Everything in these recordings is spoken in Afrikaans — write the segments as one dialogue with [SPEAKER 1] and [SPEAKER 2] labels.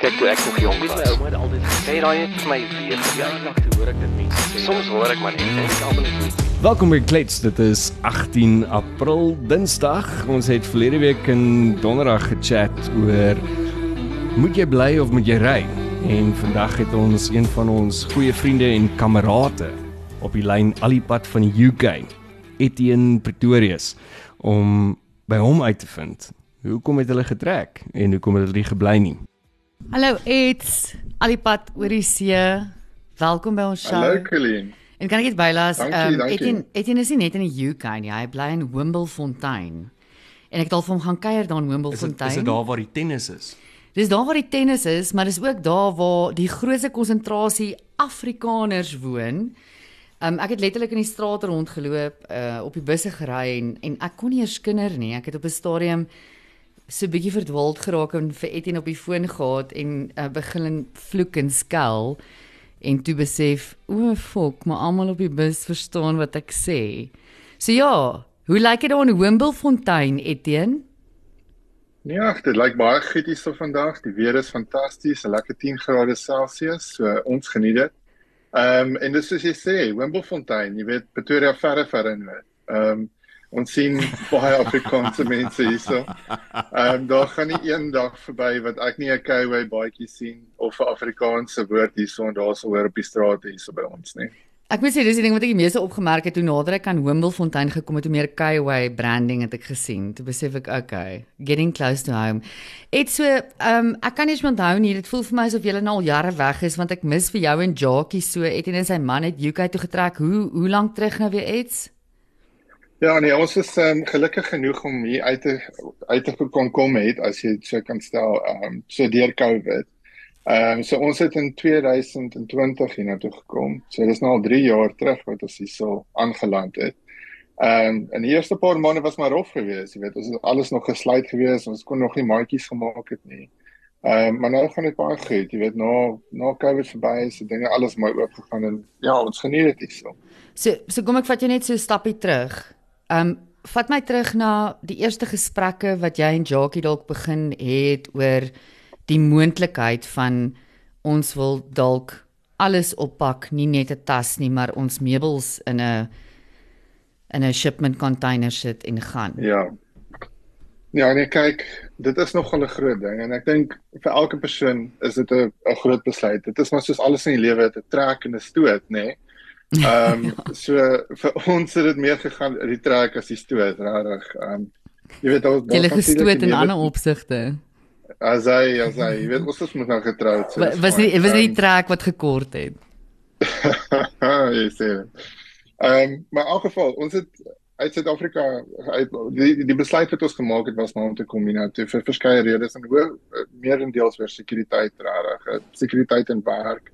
[SPEAKER 1] Kyk toe ek nog jonk was, my ouma het altyd gesê daai het vir my weer toe hoor ek dit mense sê. Soms hoor ek maar net en ek almal net.
[SPEAKER 2] Welkom by Klets. Dit is 18 April, Dinsdag. Ons het verlede week in Donderdag gechat oor moet jy bly of moet jy ry? En vandag het ons een van ons goeie vriende en kamerade op die lyn al die pad van die UK, Etienne Pretorius, om by hom uit te vind. Hoekom het hulle getrek en hoekom het hulle nie gebly nie?
[SPEAKER 3] Hallo Ets, Alipad oor die see. Welkom by ons show.
[SPEAKER 4] Hallo Colleen.
[SPEAKER 3] En kan ek dit bylaas? Ehm,
[SPEAKER 4] dankie.
[SPEAKER 3] Etienne, Etienne is nie net in die UK nie, hy bly in Wimblefontein. En ek het al vir hom gaan kuier daar in Wimblefontein.
[SPEAKER 2] is dit daar waar die tennis is?
[SPEAKER 3] Dis daar waar die tennis is, maar dis ook daar waar die grootste konsentrasie Afrikaners woon. Um, ek het letterlik in die strate rondgeloop, uh op die busse gery en en ek kon nie eers kinder nie. Ek het op 'n stadium so 'n bietjie verdwaald geraak en vir Etienne op die foon gehad en uh, begin vloek en skel en toe besef, o, fok, maar almal op die bus verstaan wat ek sê. So ja, hoe lyk dit daar in Wimblefontein, Etienne?
[SPEAKER 4] Ja, dit lyk baie goed hier so vandag. Die weer is fantasties, 'n lekker 10 grade Celsius, so ons geniet dit. Ehm um, en dis soos jy sê, Wimblefontein, jy weet Pretoria verre verre noord. Ehm ons sien baie Afrikaanse mense hierso. Ehm um, daar gaan nie een dag verby wat ek nie 'n Kiwi baadjie sien of 'n Afrikaanse woord hierso en daarso hoor op die strate hierso by ons nie.
[SPEAKER 3] Ek moet sê dis die ding wat ek die meeste opgemerk het toe nader ek aan Wimblefontein gekom het, hoe meer Kaiway branding het ek gesien. Toe besef ek, okay, getting close to home. Dit so, ehm um, ek kan nie eens onthou nie, dit voel vir my asof julle nou al jare weg is want ek mis vir jou en Jackie so. Etienne en sy man het UK toe getrek. Hoe hoe lank terug nou weer iets?
[SPEAKER 4] Ja, nee, ons is um, gelukkig genoeg om hier uit te uit te kon kom het as jy dit so kan stel, ehm um, so deur COVID. Ehm um, so ons het in 2020 hiernatoe gekom. So dis nou al 3 jaar terug wat ons hierso aangeland het. Ehm um, en die eerste paar maande was maar rof geweest, jy weet, ons het alles nog gesluit geweest, ons kon nog nie maatjies gemaak het nie. Ehm um, maar nou gaan dit baie goed, jy weet, na na COVID verby is, dinge alles maar oop gegaan en ja, ons geniet dit hierso.
[SPEAKER 3] So so kom ek vat jou net so 'n stappie terug. Um, vat my terug na die eerste gesprekke wat jy en Jackie dalk begin het oor die moontlikheid van ons wil dalk alles oppak, nie net 'n tas nie, maar ons meubels in 'n in 'n shipment container sit en gaan.
[SPEAKER 4] Ja. Ja, nee, kyk, dit is nogal 'n groot ding en ek dink vir elke persoon is dit 'n 'n groot besluit. Dit is maar soos alles in die lewe, dit trek en 'n stoot, nê? Nee? Ehm um, so vir ons het dit meer gegaan die trek as die stoot, regtig. Ehm um, jy weet ons
[SPEAKER 3] Jy het gestoot in ander opsigte.
[SPEAKER 4] As hy, as hy, jy weet ons is mos nou getroud. So
[SPEAKER 3] Was nie was nie
[SPEAKER 4] Ehm,
[SPEAKER 3] die trek wat gekort het.
[SPEAKER 4] jy sê. dit. Ehm um, maar in elk geval, ons het uit Suid-Afrika uit die die besluit wat ons gemaak het was maar om te kom hiernatoe vir verskeie redes en hoe meerendeels oor sekuriteit regtig. eh, Sekuriteit in werk,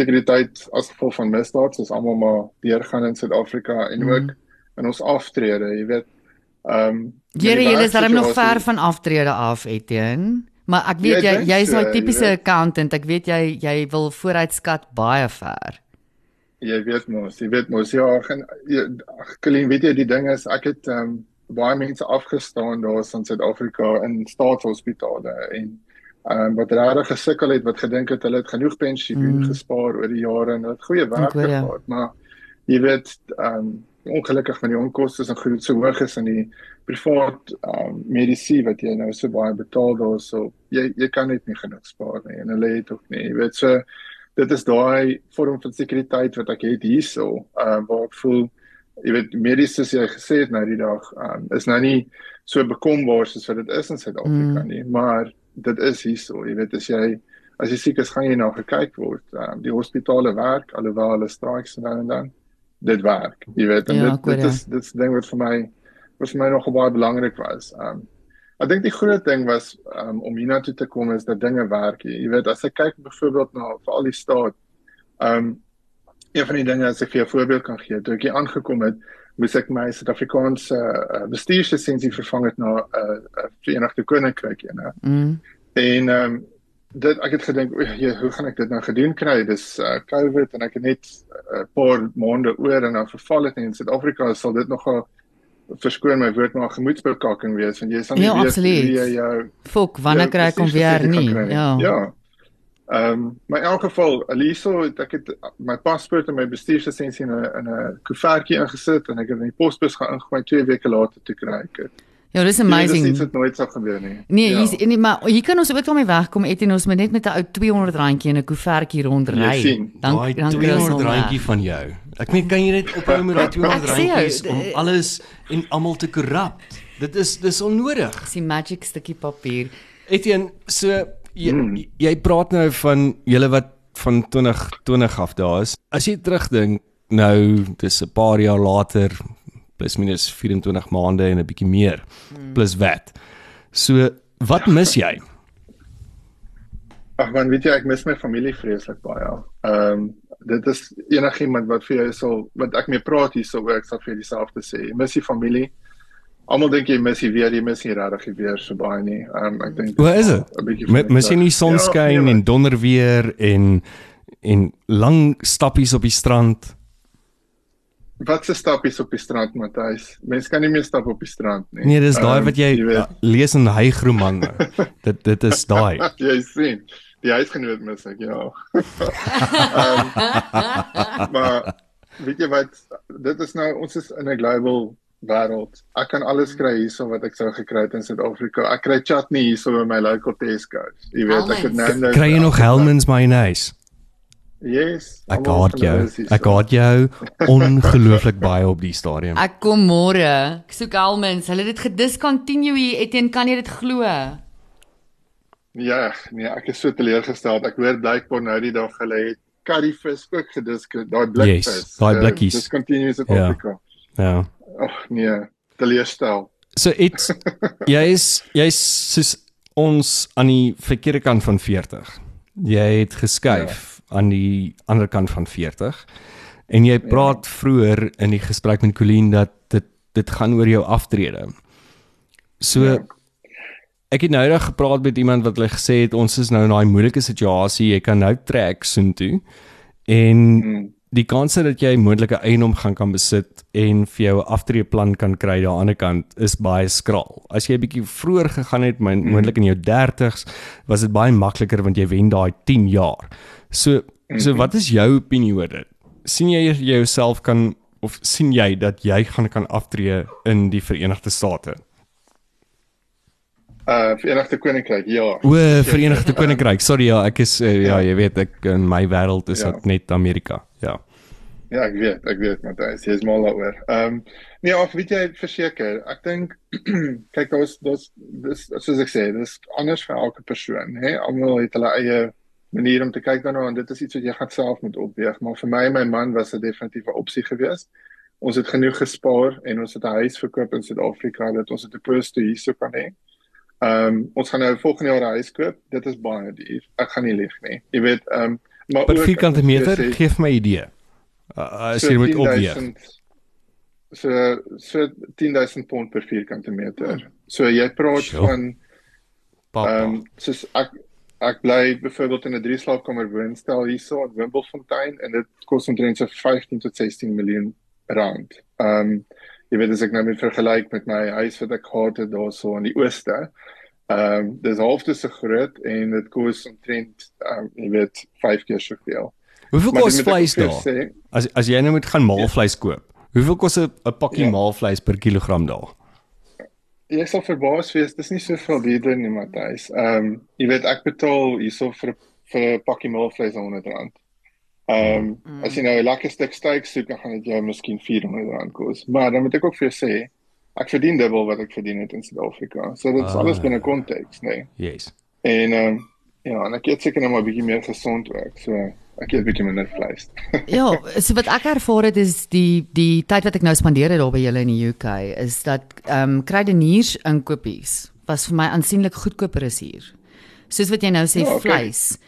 [SPEAKER 4] sekuriteit as gevolg van misdaad, soos almal maar deurgaan in Suid-Afrika en
[SPEAKER 3] Mhm.
[SPEAKER 4] ook in ons aftrede, jy weet. Ehm um,
[SPEAKER 3] Here, jy is darem nog ver van aftrede af, Etienne. Maar ek weet jy
[SPEAKER 4] ek dink
[SPEAKER 3] jy's
[SPEAKER 4] so,
[SPEAKER 3] daai
[SPEAKER 4] jy
[SPEAKER 3] tipiese accountant. Ek weet jy jy wil vooruitskat baie ver.
[SPEAKER 4] Jy weet mos, jy weet mos ja, ja, ag, Colleen, weet jy die ding is ek het ehm um, baie mense afgestaan daar in Suid-Afrika in staatshospitale en ehm um, wat regtig gesukkel het wat gedink het hulle het genoeg pensioen
[SPEAKER 3] Mm.
[SPEAKER 4] gespaar oor die jare en het goeie werk
[SPEAKER 3] ja.
[SPEAKER 4] gehad, maar jy weet ehm um, ongelukkig met die onkoste en groot so hoog is in die privaat ehm um, medisyne wat jy nou so baie betaal daar so jy jy kan net nie genoeg spaar nie en hulle het ook nie, jy weet so dit is daai vorm van sekuriteit wat ek het hierso, uh waar ek voel jy weet medies soos jy gesê het nou die dag, um, is nou nie so bekombaar soos wat dit is in Suid-Afrika
[SPEAKER 3] Mm.
[SPEAKER 4] nie, maar dit is hierso, jy weet as jy as jy siek is, gaan jy na gekyk word. Um, die hospitale werk alhoewel hulle strikes nou en dan dit werk, jy weet en
[SPEAKER 3] Ja,
[SPEAKER 4] dit dit is dit is ding wat vir my wat vir my nogal baie belangrik was. Um Ek dink die groot ding was um, om hiernatoe te kom is dat dinge werk. Jy weet as ek kyk byvoorbeeld na veral die staat. Um een van die dinge as ek vir jou voorbeeld kan gee, toe ek hier aangekom het, moes ek my Suid-Afrikaanse uh, bestuurslisensie vervang het na 'n uh, uh, Verenigde Koninkryk ene.
[SPEAKER 3] Mm.
[SPEAKER 4] En ehm um, dit ek het gedink, o, jy, hoe gaan ek dit nou gedoen kry? Dis uh, COVID en ek het net 'n uh, paar maande oor en dan verval dit in Suid-Afrika sal dit nogal verskoon my woord maar gemoedsbekakking wees want jy sal nie
[SPEAKER 3] Ja,
[SPEAKER 4] weet
[SPEAKER 3] absoluut.
[SPEAKER 4] wie jy jou
[SPEAKER 3] Fok, wanneer
[SPEAKER 4] jou
[SPEAKER 3] kry ek hom weer nie? Ja.
[SPEAKER 4] Ja. Ehm um, maar in elk geval, Aliso, ek het my paspoort en my bestuurslisensie in 'n in 'n koevertjie ingesit en ek het in die posbus gaan ingooi 2 weke later te kry ek het.
[SPEAKER 3] Ja, dis amazing.
[SPEAKER 4] Dit het nooit sou gebeur nie.
[SPEAKER 3] Nee,
[SPEAKER 4] ja.
[SPEAKER 3] hier's nee, maar hier kan ons ook daarmee wegkom et en ons moet net met 'n ou 200 randjie in 'n koevertjie rondry.
[SPEAKER 2] Dan dan 200 randjie van jou. Ek meen kan jy net ophou met daai 200 randjies om alles en almal te korrup? Dit is dis onnodig.
[SPEAKER 3] Dis die magic stukkie papier.
[SPEAKER 2] Etienne, so jy, hmm. jy praat nou van julle wat van 2020 af daar is. As jy terugdink nou dis 'n paar jaar later plus minus 24 maande en 'n bietjie meer hmm. plus wat. So wat mis jy?
[SPEAKER 4] Ag man, weet jy ek mis my familie vreeslik baie. Ehm um, dit is enigiemand wat vir jou sal wat ek mee praat hier sou ek sal vir dieselfde sê. Jy mis die familie. Almal dink jy mis die weer, jy mis nie regtig die weer so baie nie. Um, ek dink
[SPEAKER 2] Hoe is dit? Mis jy nie sonskyn ja, nee, en donder weer en en lang stappies op die strand?
[SPEAKER 4] Wat se stappies op die strand, Matthys? Mense kan nie meer stap op die strand nie.
[SPEAKER 2] Nee, dis daai um, wat jy, jy ja, lees in Hygromanne. dit dit is daai.
[SPEAKER 4] jy sien. Die huisgenoot mis ek, ja. um, maar weet jy wat, dit is nou ons is in 'n global wêreld. Ek kan alles kry hierso wat ek sou gekry het in Suid-Afrika. Ek kry chutney hierso by my local Tesco's. Jy weet, ek het nou
[SPEAKER 2] nou Kry jy nog Hellmann's mayonnaise?
[SPEAKER 4] Yes.
[SPEAKER 2] Ek haat jou. Ek haat jou ongelooflik baie op die stadium.
[SPEAKER 3] Ek kom môre. Ek soek Almens. Hulle het dit gediscontinue hier. Etienne, kan jy dit glo?
[SPEAKER 4] Ja, nee, ek is so teleurgesteld. Ek hoor blykbaar nou die dag hulle het curryvis ook gediscontinue. Daai blikvis.
[SPEAKER 2] Yes, daai uh, blikkies.
[SPEAKER 4] Discontinue in Afrika.
[SPEAKER 2] Ja.
[SPEAKER 4] Ag ja. nee, teleurstel.
[SPEAKER 2] So iets jy is jy's soos ons aan die verkeerde kant van 40. Jy het geskuif. Ja aan die ander kant van 40. En jy praat ja. vroeër in die gesprek met Colleen dat dit dit gaan oor jou aftrede. So ja. ek het nou net gepraat met iemand wat hulle gesê het ons is nou in daai moeilike situasie, jy kan nou trek soontoe. En hmm. Die kans dat jy moontlike eiendom gaan kan besit en vir jou 'n aftreeplan kan kry aan die ander kant is baie skraal. As jy 'n bietjie vroeër gegaan het, hmm. moontlik in jou 30's, was dit baie makliker want jy wen daai 10 jaar. So so mhm. wat is jou opinie oor dit? sien jy jouself kan of sien jy dat jy gaan kan aftree in die Verenigde State?
[SPEAKER 4] Uh Verenigde Koninkryk, ja.
[SPEAKER 2] O, Verenigde Koninkryk. Sorry ja, ek is uh, ja, jy weet ek in my wêreld is ja. dit net Amerika. Ja.
[SPEAKER 4] Ja, ek weet, ek weet Matthys, jy is mal daaroor. Ehm um, nee, of weet jy verseker, ek dink kyk daar's daar's dis soos ek sê, dis anders vir elke persoon, hè. Almal het hulle eie manier om te kyk daarna en dit is iets wat jy gaan self moet opweeg maar vir my en my man was dit definitief 'n opsie geweest. Ons het genoeg gespaar en ons het 'n huis verkoop in Suid-Afrika dat ons 'n deposito hierso kan hê. Ehm um, ons gaan nou volgende jaar 'n huis koop. Dit is baie duur. Ek gaan nie lieg nie. Jy weet ehm um,
[SPEAKER 2] maar per vierkante meter sê, geef my idee. Uh, as jy moet opweeg.
[SPEAKER 4] So so 10000 pond per vierkante meter. So jy praat sure. van ehm um, soos ek ek bly byvoorbeeld in 'n drie slaapkamer woonstel hierso in Wimblefontein en dit kos omtrent so 15 tot 16 miljoen rand. Ehm um, jy weet as ek nou met vergelyk met my huis wat ek gehad het daarso in die ooste. Ehm um, dis halfte so groot en dit kos omtrent ehm um, jy weet 5 keer soveel.
[SPEAKER 2] Hoeveel kos vleis daar? Sê, as as jy nou moet gaan maalvleis koop. Hoeveel kos 'n pakkie ja. maalvleis per kilogram daar?
[SPEAKER 4] jy sal verbaas wees, dis nie soveel duurder nie, Matthys. Ehm um, jy weet ek betaal hierso vir vir 'n pakkie maalvleis R100. Ehm um, mm. as jy nou 'n lekker stuk steak soek, dan gaan dit jou miskien R400 kos. Maar dan moet ek ook vir jou sê, ek verdien dubbel wat ek verdien het in Suid-Afrika. So dit is ah, alles binne konteks, nee.
[SPEAKER 2] Yes.
[SPEAKER 4] En ehm um, ja, en ek eet seker nou maar 'n bietjie meer gesond ook. So ek eet 'n bietjie minder vleis.
[SPEAKER 3] ja, so wat ek ervaar het is die die tyd wat ek nou spandeer het daar by julle in die UK is dat ehm um, kruideniers inkopies was vir my aansienlik goedkoper as hier. Soos wat jy nou sê ja, okay. vleis.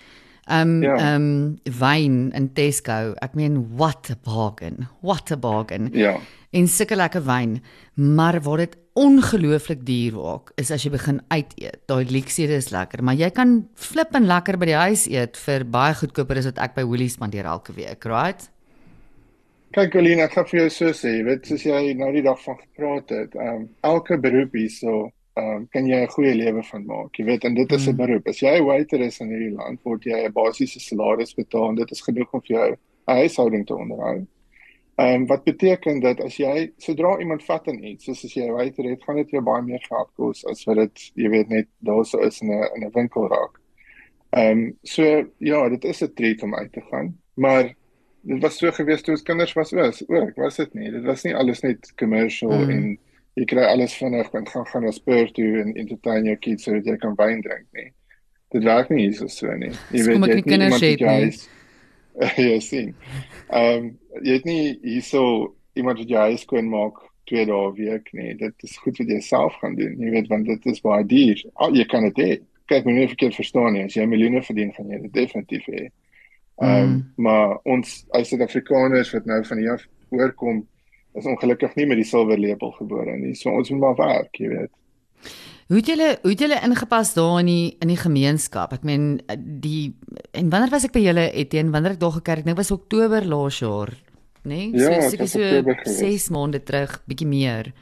[SPEAKER 3] Um, ja. um, wyn in Tesco. Ek meen what a bargain. What a bargain.
[SPEAKER 4] Ja.
[SPEAKER 3] En sulke lekker wyn, maar waar dit ongelooflik duur raak is as jy begin uit eet. Daai leksiede is lekker, maar jy kan flip en lekker by die huis eet vir baie goedkoper as wat ek by Woolies spandeer elke week, right?
[SPEAKER 4] Kyk Colleen, ek gaan vir jou so sê, jy weet, soos jy nou die dag van gepraat het, um, elke beroep hierso um, kan jy 'n goeie lewe van maak. Jy weet, en dit is 'n mm. beroep. As jy 'n waiter is in hierdie land, word jy 'n basiese salaris betaal en dit is genoeg om vir jou 'n huishouding te onderhou. Ehm um, wat beteken dat as jy sodra iemand vat in iets, soos as jy 'n waiter het, gaan dit jou baie meer geld kos as wat dit jy weet net daar sou is in 'n in 'n winkel raak. Ehm um, so ja, dit is 'n treat om uit te gaan, maar dit was so gewees toe ons kinders was was ook, was dit nie. Dit was nie alles net commercial mm. en jy kry alles vinnig en gaan gaan na speur toe en entertain jou kids sodat jy kan wyn drink nie. Dit werk nie so so nie.
[SPEAKER 3] Jy weet jy het nie iemand wat jy
[SPEAKER 4] ja sien. Ehm um, jy het nie hierso iemand wat jy huis skoon maak twee dae 'n week nie. Dit is goed vir jouself gaan doen. Jy weet want dit is baie duur. Al jy kan dit hê. Kyk, moenie verkeerd verstaan nie. As jy miljoene verdien, gaan jy dit definitief hê. Ehm um, mm. maar ons as Suid-Afrikaners wat nou van hier af oorkom is ongelukkig nie met die silwer lepel gebore nie. So ons moet maar werk, jy weet.
[SPEAKER 3] Hoe het julle hoe het julle ingepas daar in die in die gemeenskap? Ek meen die en wanneer was ek by julle Etienne? Wanneer ek daar gekerk, dit was Oktober laas jaar, né? Nee?
[SPEAKER 4] Ja, so seker
[SPEAKER 3] so 6 maande terug, bietjie meer.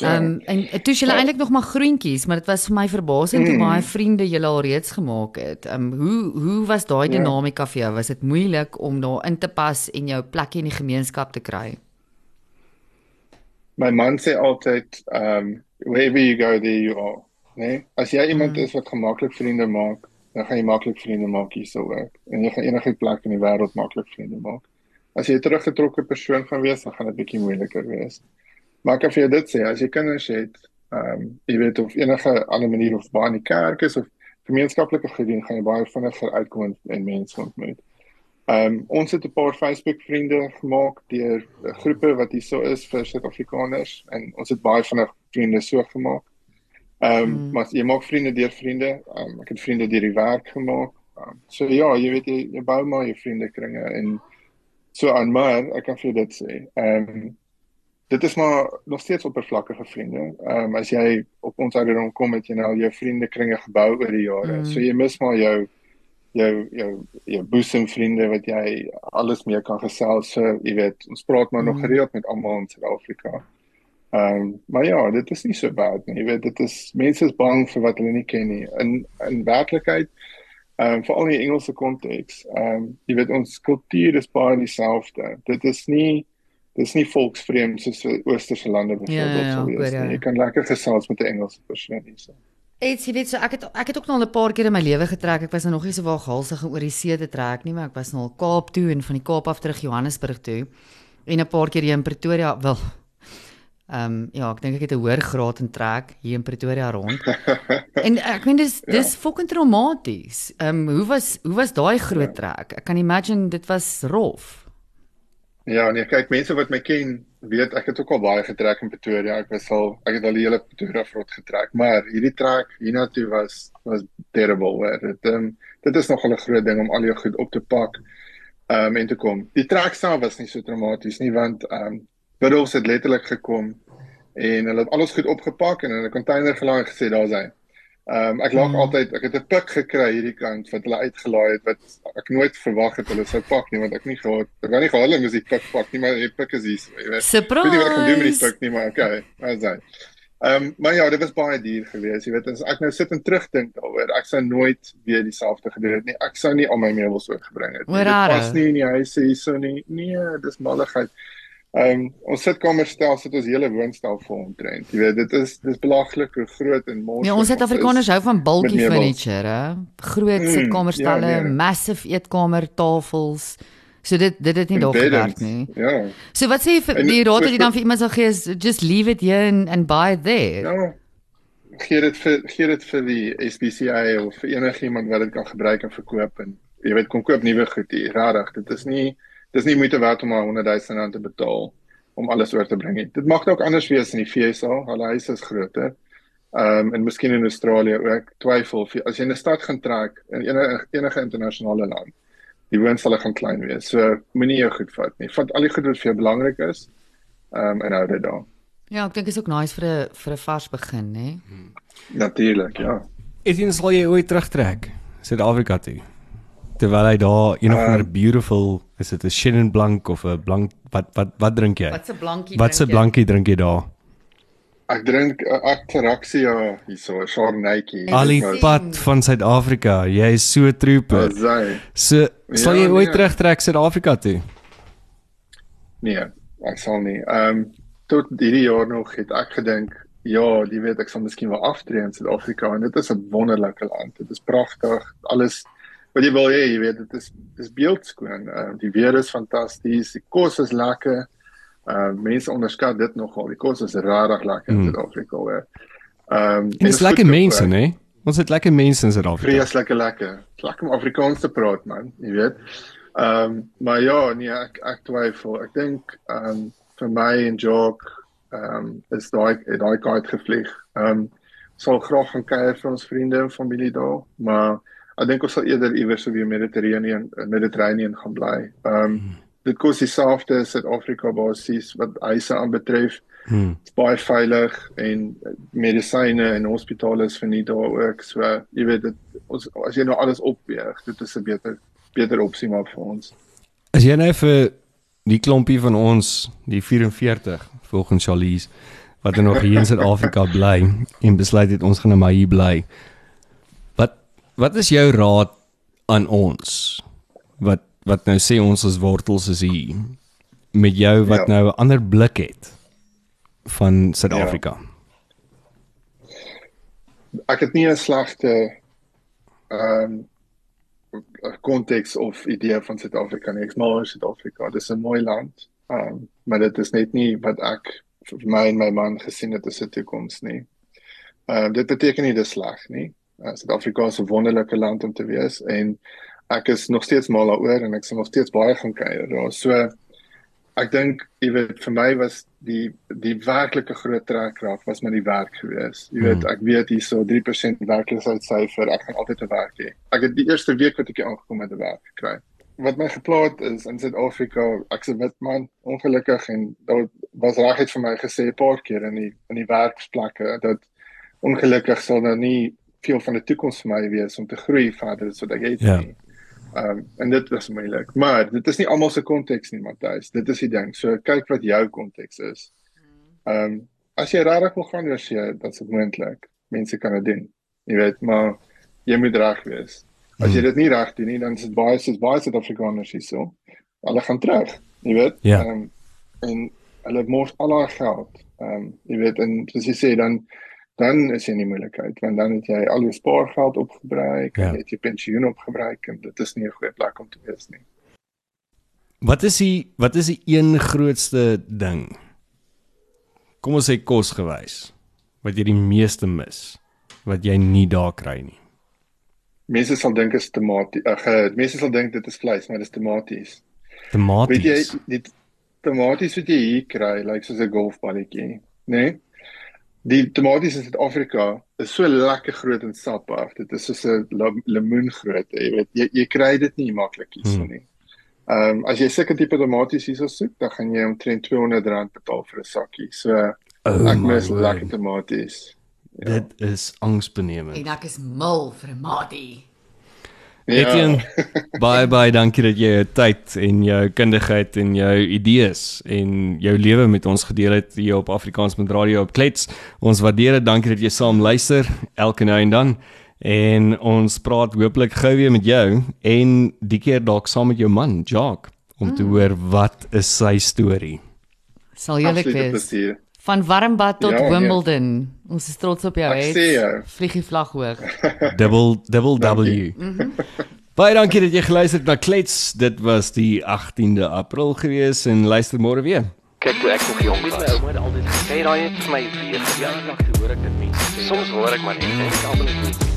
[SPEAKER 3] Ja. Ehm um, en toe jy eintlik nog maar groentjies, maar dit was vir my verbasend mm. hoe baie vriende jy al reeds gemaak het. Ehm um, hoe hoe was daai ja. dinamika vir jou? Was dit moeilik om daar in te pas en jou plekjie in die gemeenskap te kry?
[SPEAKER 4] My man sê altyd um, wherever you go there you are. Nee, as jy iemand mm. is wat gemaklik vriende maak, dan gaan jy maklik vriende maak hierso ook. En jy gaan enige plek in die wêreld maklik vriende maak. As jy 'n teruggetrokke persoon gaan wees, dan gaan dit bietjie moeiliker wees. Maar ek kan vir jou dit sê, as jy kinders het, ehm um, jy weet of enige ander manier of baie in die kerk is of gemeenskaplike gedien, gaan jy baie vinniger uitkom en mense ontmoet. Ehm um, ons het 'n paar Facebook vriende gemaak deur groepe wat hier so is vir Suid-Afrikaners en ons het baie van ons vriende so gemaak. Ehm um, mm. maar jy maak vriende deur vriende. Um, ek het vriende deur die werk gemaak. Um, so ja, jy weet jy, jy bou maar jou vriendekringe en so aan maar ek kan vir dit sê. Ehm um, dit is maar nog steeds oppervlakkige vriende. Ehm um, as jy op ons ouderdom kom het jy nou jou vriendekringe gebou oor die jare. Mm. So jy mis maar jou jou jou jou boesemvriende wat jy alles mee kan gesels. So, jy weet, ons praat maar mm. nog gereeld met almal in Suid-Afrika. Ehm, um, maar ja, dit is nie so bad nie. Jy weet, dit is mense is bang vir wat hulle nie ken nie. In in werklikheid, ehm um, veral in die Engelse konteks, ehm um, jy weet ons kultuur is baie dieselfde. Dit is nie dit is nie volksvreemd soos oosterse lande byvoorbeeld ja, ja, sou wees. Ja. Jy kan lekker gesels met 'n Engelse persoon hier. So.
[SPEAKER 3] Ets, jy weet so ek het ek het ook nog 'n paar keer in my lewe getrek. Ek was nou nog nie so waar gehalsig oor die see te trek nie, maar ek was nou al Kaap toe en van die Kaap af terug Johannesburg toe. En 'n paar keer hier in Pretoria, wel. Ehm um, ja, ek dink ek het 'n hoër graad in trek hier in Pretoria rond. en ek meen dis ja. dis fucking traumaties. Ehm um, hoe was hoe was daai groot ja. trek? Ek kan imagine dit was rof.
[SPEAKER 4] Ja, nee, kyk mense wat my ken, weet ek het ook al baie getrek in Pretoria. Ek was al ek het al die hele Pretoria vrot getrek, maar hierdie trek hiernatoe was was terrible. Waar dit um, dit is nog 'n groot ding om al jou goed op te pak um, en te kom. Die trek self was nie so traumaties nie want ehm um, Bidels het letterlik gekom en hulle het alles goed opgepak en in 'n container gelaai en gesê daar's hy. Ehm um, ek lag mm. altyd ek het 'n pik gekry hierdie kant wat hulle uitgelaai het wat ek nooit verwag het hulle sou pak nie want ek nie gehad ek wou nie gehad hulle moet die pik pak nie maar die pik is hier jy weet.
[SPEAKER 3] Surprise. Ek weet nie wat ek gaan doen met die
[SPEAKER 4] pik nie maar okay. Wat sê? Ehm um, maar ja, dit was baie duur geweest, jy weet as ek nou sit en terugdink daaroor, ek sou nooit weer dieselfde gedoen het nie. Ek sou nie al my meubels oorgebring het nie. Dit pas nie in die huis hier so nie. Nee, dis malligheid. Ehm um, ons sitkamerstel sit ons hele woonstel vol omtrent. Jy weet, dit is dis belaglik hoe groot en mos.
[SPEAKER 3] Ja, ons Suid-Afrikaners hou van bulky furniture, hè. Groot mm, sitkamerstelle, ja, nee. massive eetkamer tafels. So dit dit het nie nog gewerk nie.
[SPEAKER 4] Ja.
[SPEAKER 3] So wat sê jy vir die raad wat jy dan vir iemand sal gee is just leave it here and and buy there.
[SPEAKER 4] Ja. Gee dit vir gee dit vir die SPCA of vir enigiemand wat dit kan gebruik en verkoop en jy weet kom koop nuwe goed hier. Rarig, dit is nie dis nie moeite werd om maar 100 000 rand te betaal om alles oor te bring nie. Dit mag ook anders wees in die FSA, hulle huise is groter. Ehm um, en miskien in Australië ook twyfel as jy in 'n stad gaan trek in enige enige internasionale land. Die woonstelle gaan klein wees. So moenie jou goed vat nie. Vat al die goed wat vir jou belangrik is. Ehm um, en hou dit daar.
[SPEAKER 3] Ja, ek dink is ook nice vir 'n vir 'n vars begin, hè. Hmm.
[SPEAKER 4] Natuurlik, ja.
[SPEAKER 2] Is jy sal jy ooit terugtrek Suid-Afrika toe? Terwyl hy daar een of ander um, beautiful is dit 'n Chenin blank of 'n blank wat wat wat drink jy?
[SPEAKER 3] Wat 'n blankie?
[SPEAKER 2] Wat 'n blankie drink jy daar?
[SPEAKER 4] Ek drink uh, Actaraxia hierso, Chardonnay.
[SPEAKER 2] Al die pad van Suid-Afrika. Jy is so trooper.
[SPEAKER 4] Sy.
[SPEAKER 2] So sal
[SPEAKER 4] Ja,
[SPEAKER 2] jy ooit
[SPEAKER 4] nee.
[SPEAKER 2] terugtrek Suid-Afrika toe?
[SPEAKER 4] Nee, ek sal nie. Ehm um, tot hierdie jaar nog het ek gedink, ja, jy weet ek sal miskien wel aftree in Suid-Afrika en dit is 'n wonderlike land. Dit is pragtig. Alles wat jy wil hê, jy weet, dit is dis beeldskoon. Ehm uh, die weer is fantasties, die kos is lekker. Ehm uh, mense onderskat dit nogal. Die kos is regtig lekker in
[SPEAKER 2] Hmm.
[SPEAKER 4] Suid-Afrika hoor. Ehm um,
[SPEAKER 2] Dis lekker mense, né? Ons het lekker mense in Suid-Afrika.
[SPEAKER 4] Vreeslik lekker. Lekker om Afrikaans te praat man, jy weet. Ehm um, maar ja, nee, ek ek twyfel. Ek dink ehm um, vir my en Jock ehm um, is daai daai kaart gevlieg. Ehm um, sal graag gaan kuier vir ons vriende en familie daar, maar ek dink ons sal eerder iewers so weer Mediterranean Mediterranean gaan bly. Ehm um, dit kos dieselfde as Suid-Afrika basies wat huise aanbetref.
[SPEAKER 2] Hmm.
[SPEAKER 4] Baie veilig en medisyne en hospitale is verniet daar ook. So jy weet dit ons as jy nou alles opweeg, dit is 'n beter beter opsie maar vir ons.
[SPEAKER 2] As jy nou vir die klompie van ons, die 44 volgens Charlies wat er nog hier in Suid-Afrika bly en besluit het ons gaan nou maar hier bly. Wat is jou raad aan ons? Wat wat nou sê ons as wortels is hier met jou wat
[SPEAKER 4] Ja.
[SPEAKER 2] nou 'n ander blik het van Suid-Afrika.
[SPEAKER 4] Ek het nie 'n slegte ehm konteks of idee van Suid-Afrika nie. Ek's mal oor Suid-Afrika. Dit is 'n mooi land. Ehm um, maar dit is net nie wat ek vir my en my man gesien het as 'n toekoms nie. Ehm uh, dit beteken nie dis sleg nie. Uh, Suid-Afrika is 'n wonderlike land om te wees en ek is nog steeds mal daaroor en ek sal nog steeds baie gaan kuier daar. So ek dink jy weet vir my was die die werklike groot trekkrag was met die werk gewees. Jy weet ek weet hierso 3% werkloosheidsyfer. Ek gaan altyd 'n werk hê. Ek het die eerste week wat ek hier aangekom het 'n werk gekry. Wat my geplaat is in Suid-Afrika, ek's 'n wit man, ongelukkig en daar was regtig vir my gesê 'n paar keer in die in die werksplekke dat ongelukkig sal daar nie veel van 'n toekoms vir my wees om te groei verder wat ek het
[SPEAKER 2] Ja.
[SPEAKER 4] nie. Ehm um, en dit was moeilik. Maar dit is nie almal se konteks nie, Matthys. Dit is die ding. So kyk wat jou konteks is. Ehm um, as jy regtig wil gaan oorsee, dan is dit moontlik. Mense kan dit doen. Jy weet, maar jy moet reg wees. As jy dit nie reg doen nie, dan is dit baie soos baie Suid-Afrikaners hierso. Hulle gaan terug, jy weet.
[SPEAKER 2] Ja.
[SPEAKER 4] Um, en hulle mors al haar geld. Ehm um, jy weet en soos jy sê dan dan is jy in die moeilikheid want dan het jy al jou spaargeld opgebruik,
[SPEAKER 2] Ja.
[SPEAKER 4] ja. jy het jou pensioen opgebruik en dit is nie 'n goeie plek om te wees nie.
[SPEAKER 2] Wat is die wat is die een grootste ding? Kom ons sê kosgewys wat jy die meeste mis wat jy nie daar kry nie.
[SPEAKER 4] Mense sal dink is tomaties. Ag, uh, mense sal dink dit is vleis, maar dit is tomaties. Weet jy, die tomaties wat jy hier kry, lyk like soos 'n golfballetjie, né? Nee? Die tomaties in Suid-Afrika is so lekker groot en sappig. Dit is soos 'n la- lemoengrootte, jy weet. Jy jy kry dit nie maklik hierso
[SPEAKER 2] Hmm.
[SPEAKER 4] nie. Ehm um, as jy sulke tipe tomaties hierso soek, dan gaan jy omtrent R200 betaal vir 'n sakkie. So
[SPEAKER 2] Oh
[SPEAKER 4] ek mis lekker tomaties. Ja.
[SPEAKER 2] Dit is angsbenemend.
[SPEAKER 3] En ek is mal vir 'n matie.
[SPEAKER 2] Etienne, baie baie dankie dat jy jou tyd en jou kundigheid en jou idees en jou lewe met ons gedeel het hier op Afrikaans met Radio op Klets. Ons waardeer dit. Dankie dat jy saam luister elke nou en dan. En ons praat hopelik gou weer met jou en die keer dalk saam met jou man, Jacques, om te hoor wat is sy storie.
[SPEAKER 3] Sal julle
[SPEAKER 4] Absolute
[SPEAKER 3] wees.
[SPEAKER 4] plesier.
[SPEAKER 3] Van Warmbad tot
[SPEAKER 4] Ja, nee.
[SPEAKER 3] Wimbledon. Ons is trots op jou, hè.
[SPEAKER 4] sê jou.
[SPEAKER 3] Vlieg die vlag hoog.
[SPEAKER 2] Double double W. Baie dankie dat jy geluister het na Klets. Dit was die 18de April gewees en luister môre weer.
[SPEAKER 1] Kyk toe ek nog jong was. My ouma het altyd gesê daai het vir my weer verjaardag toe hoor ek dit mense sê. Soms hoor ek maar net en ek almal net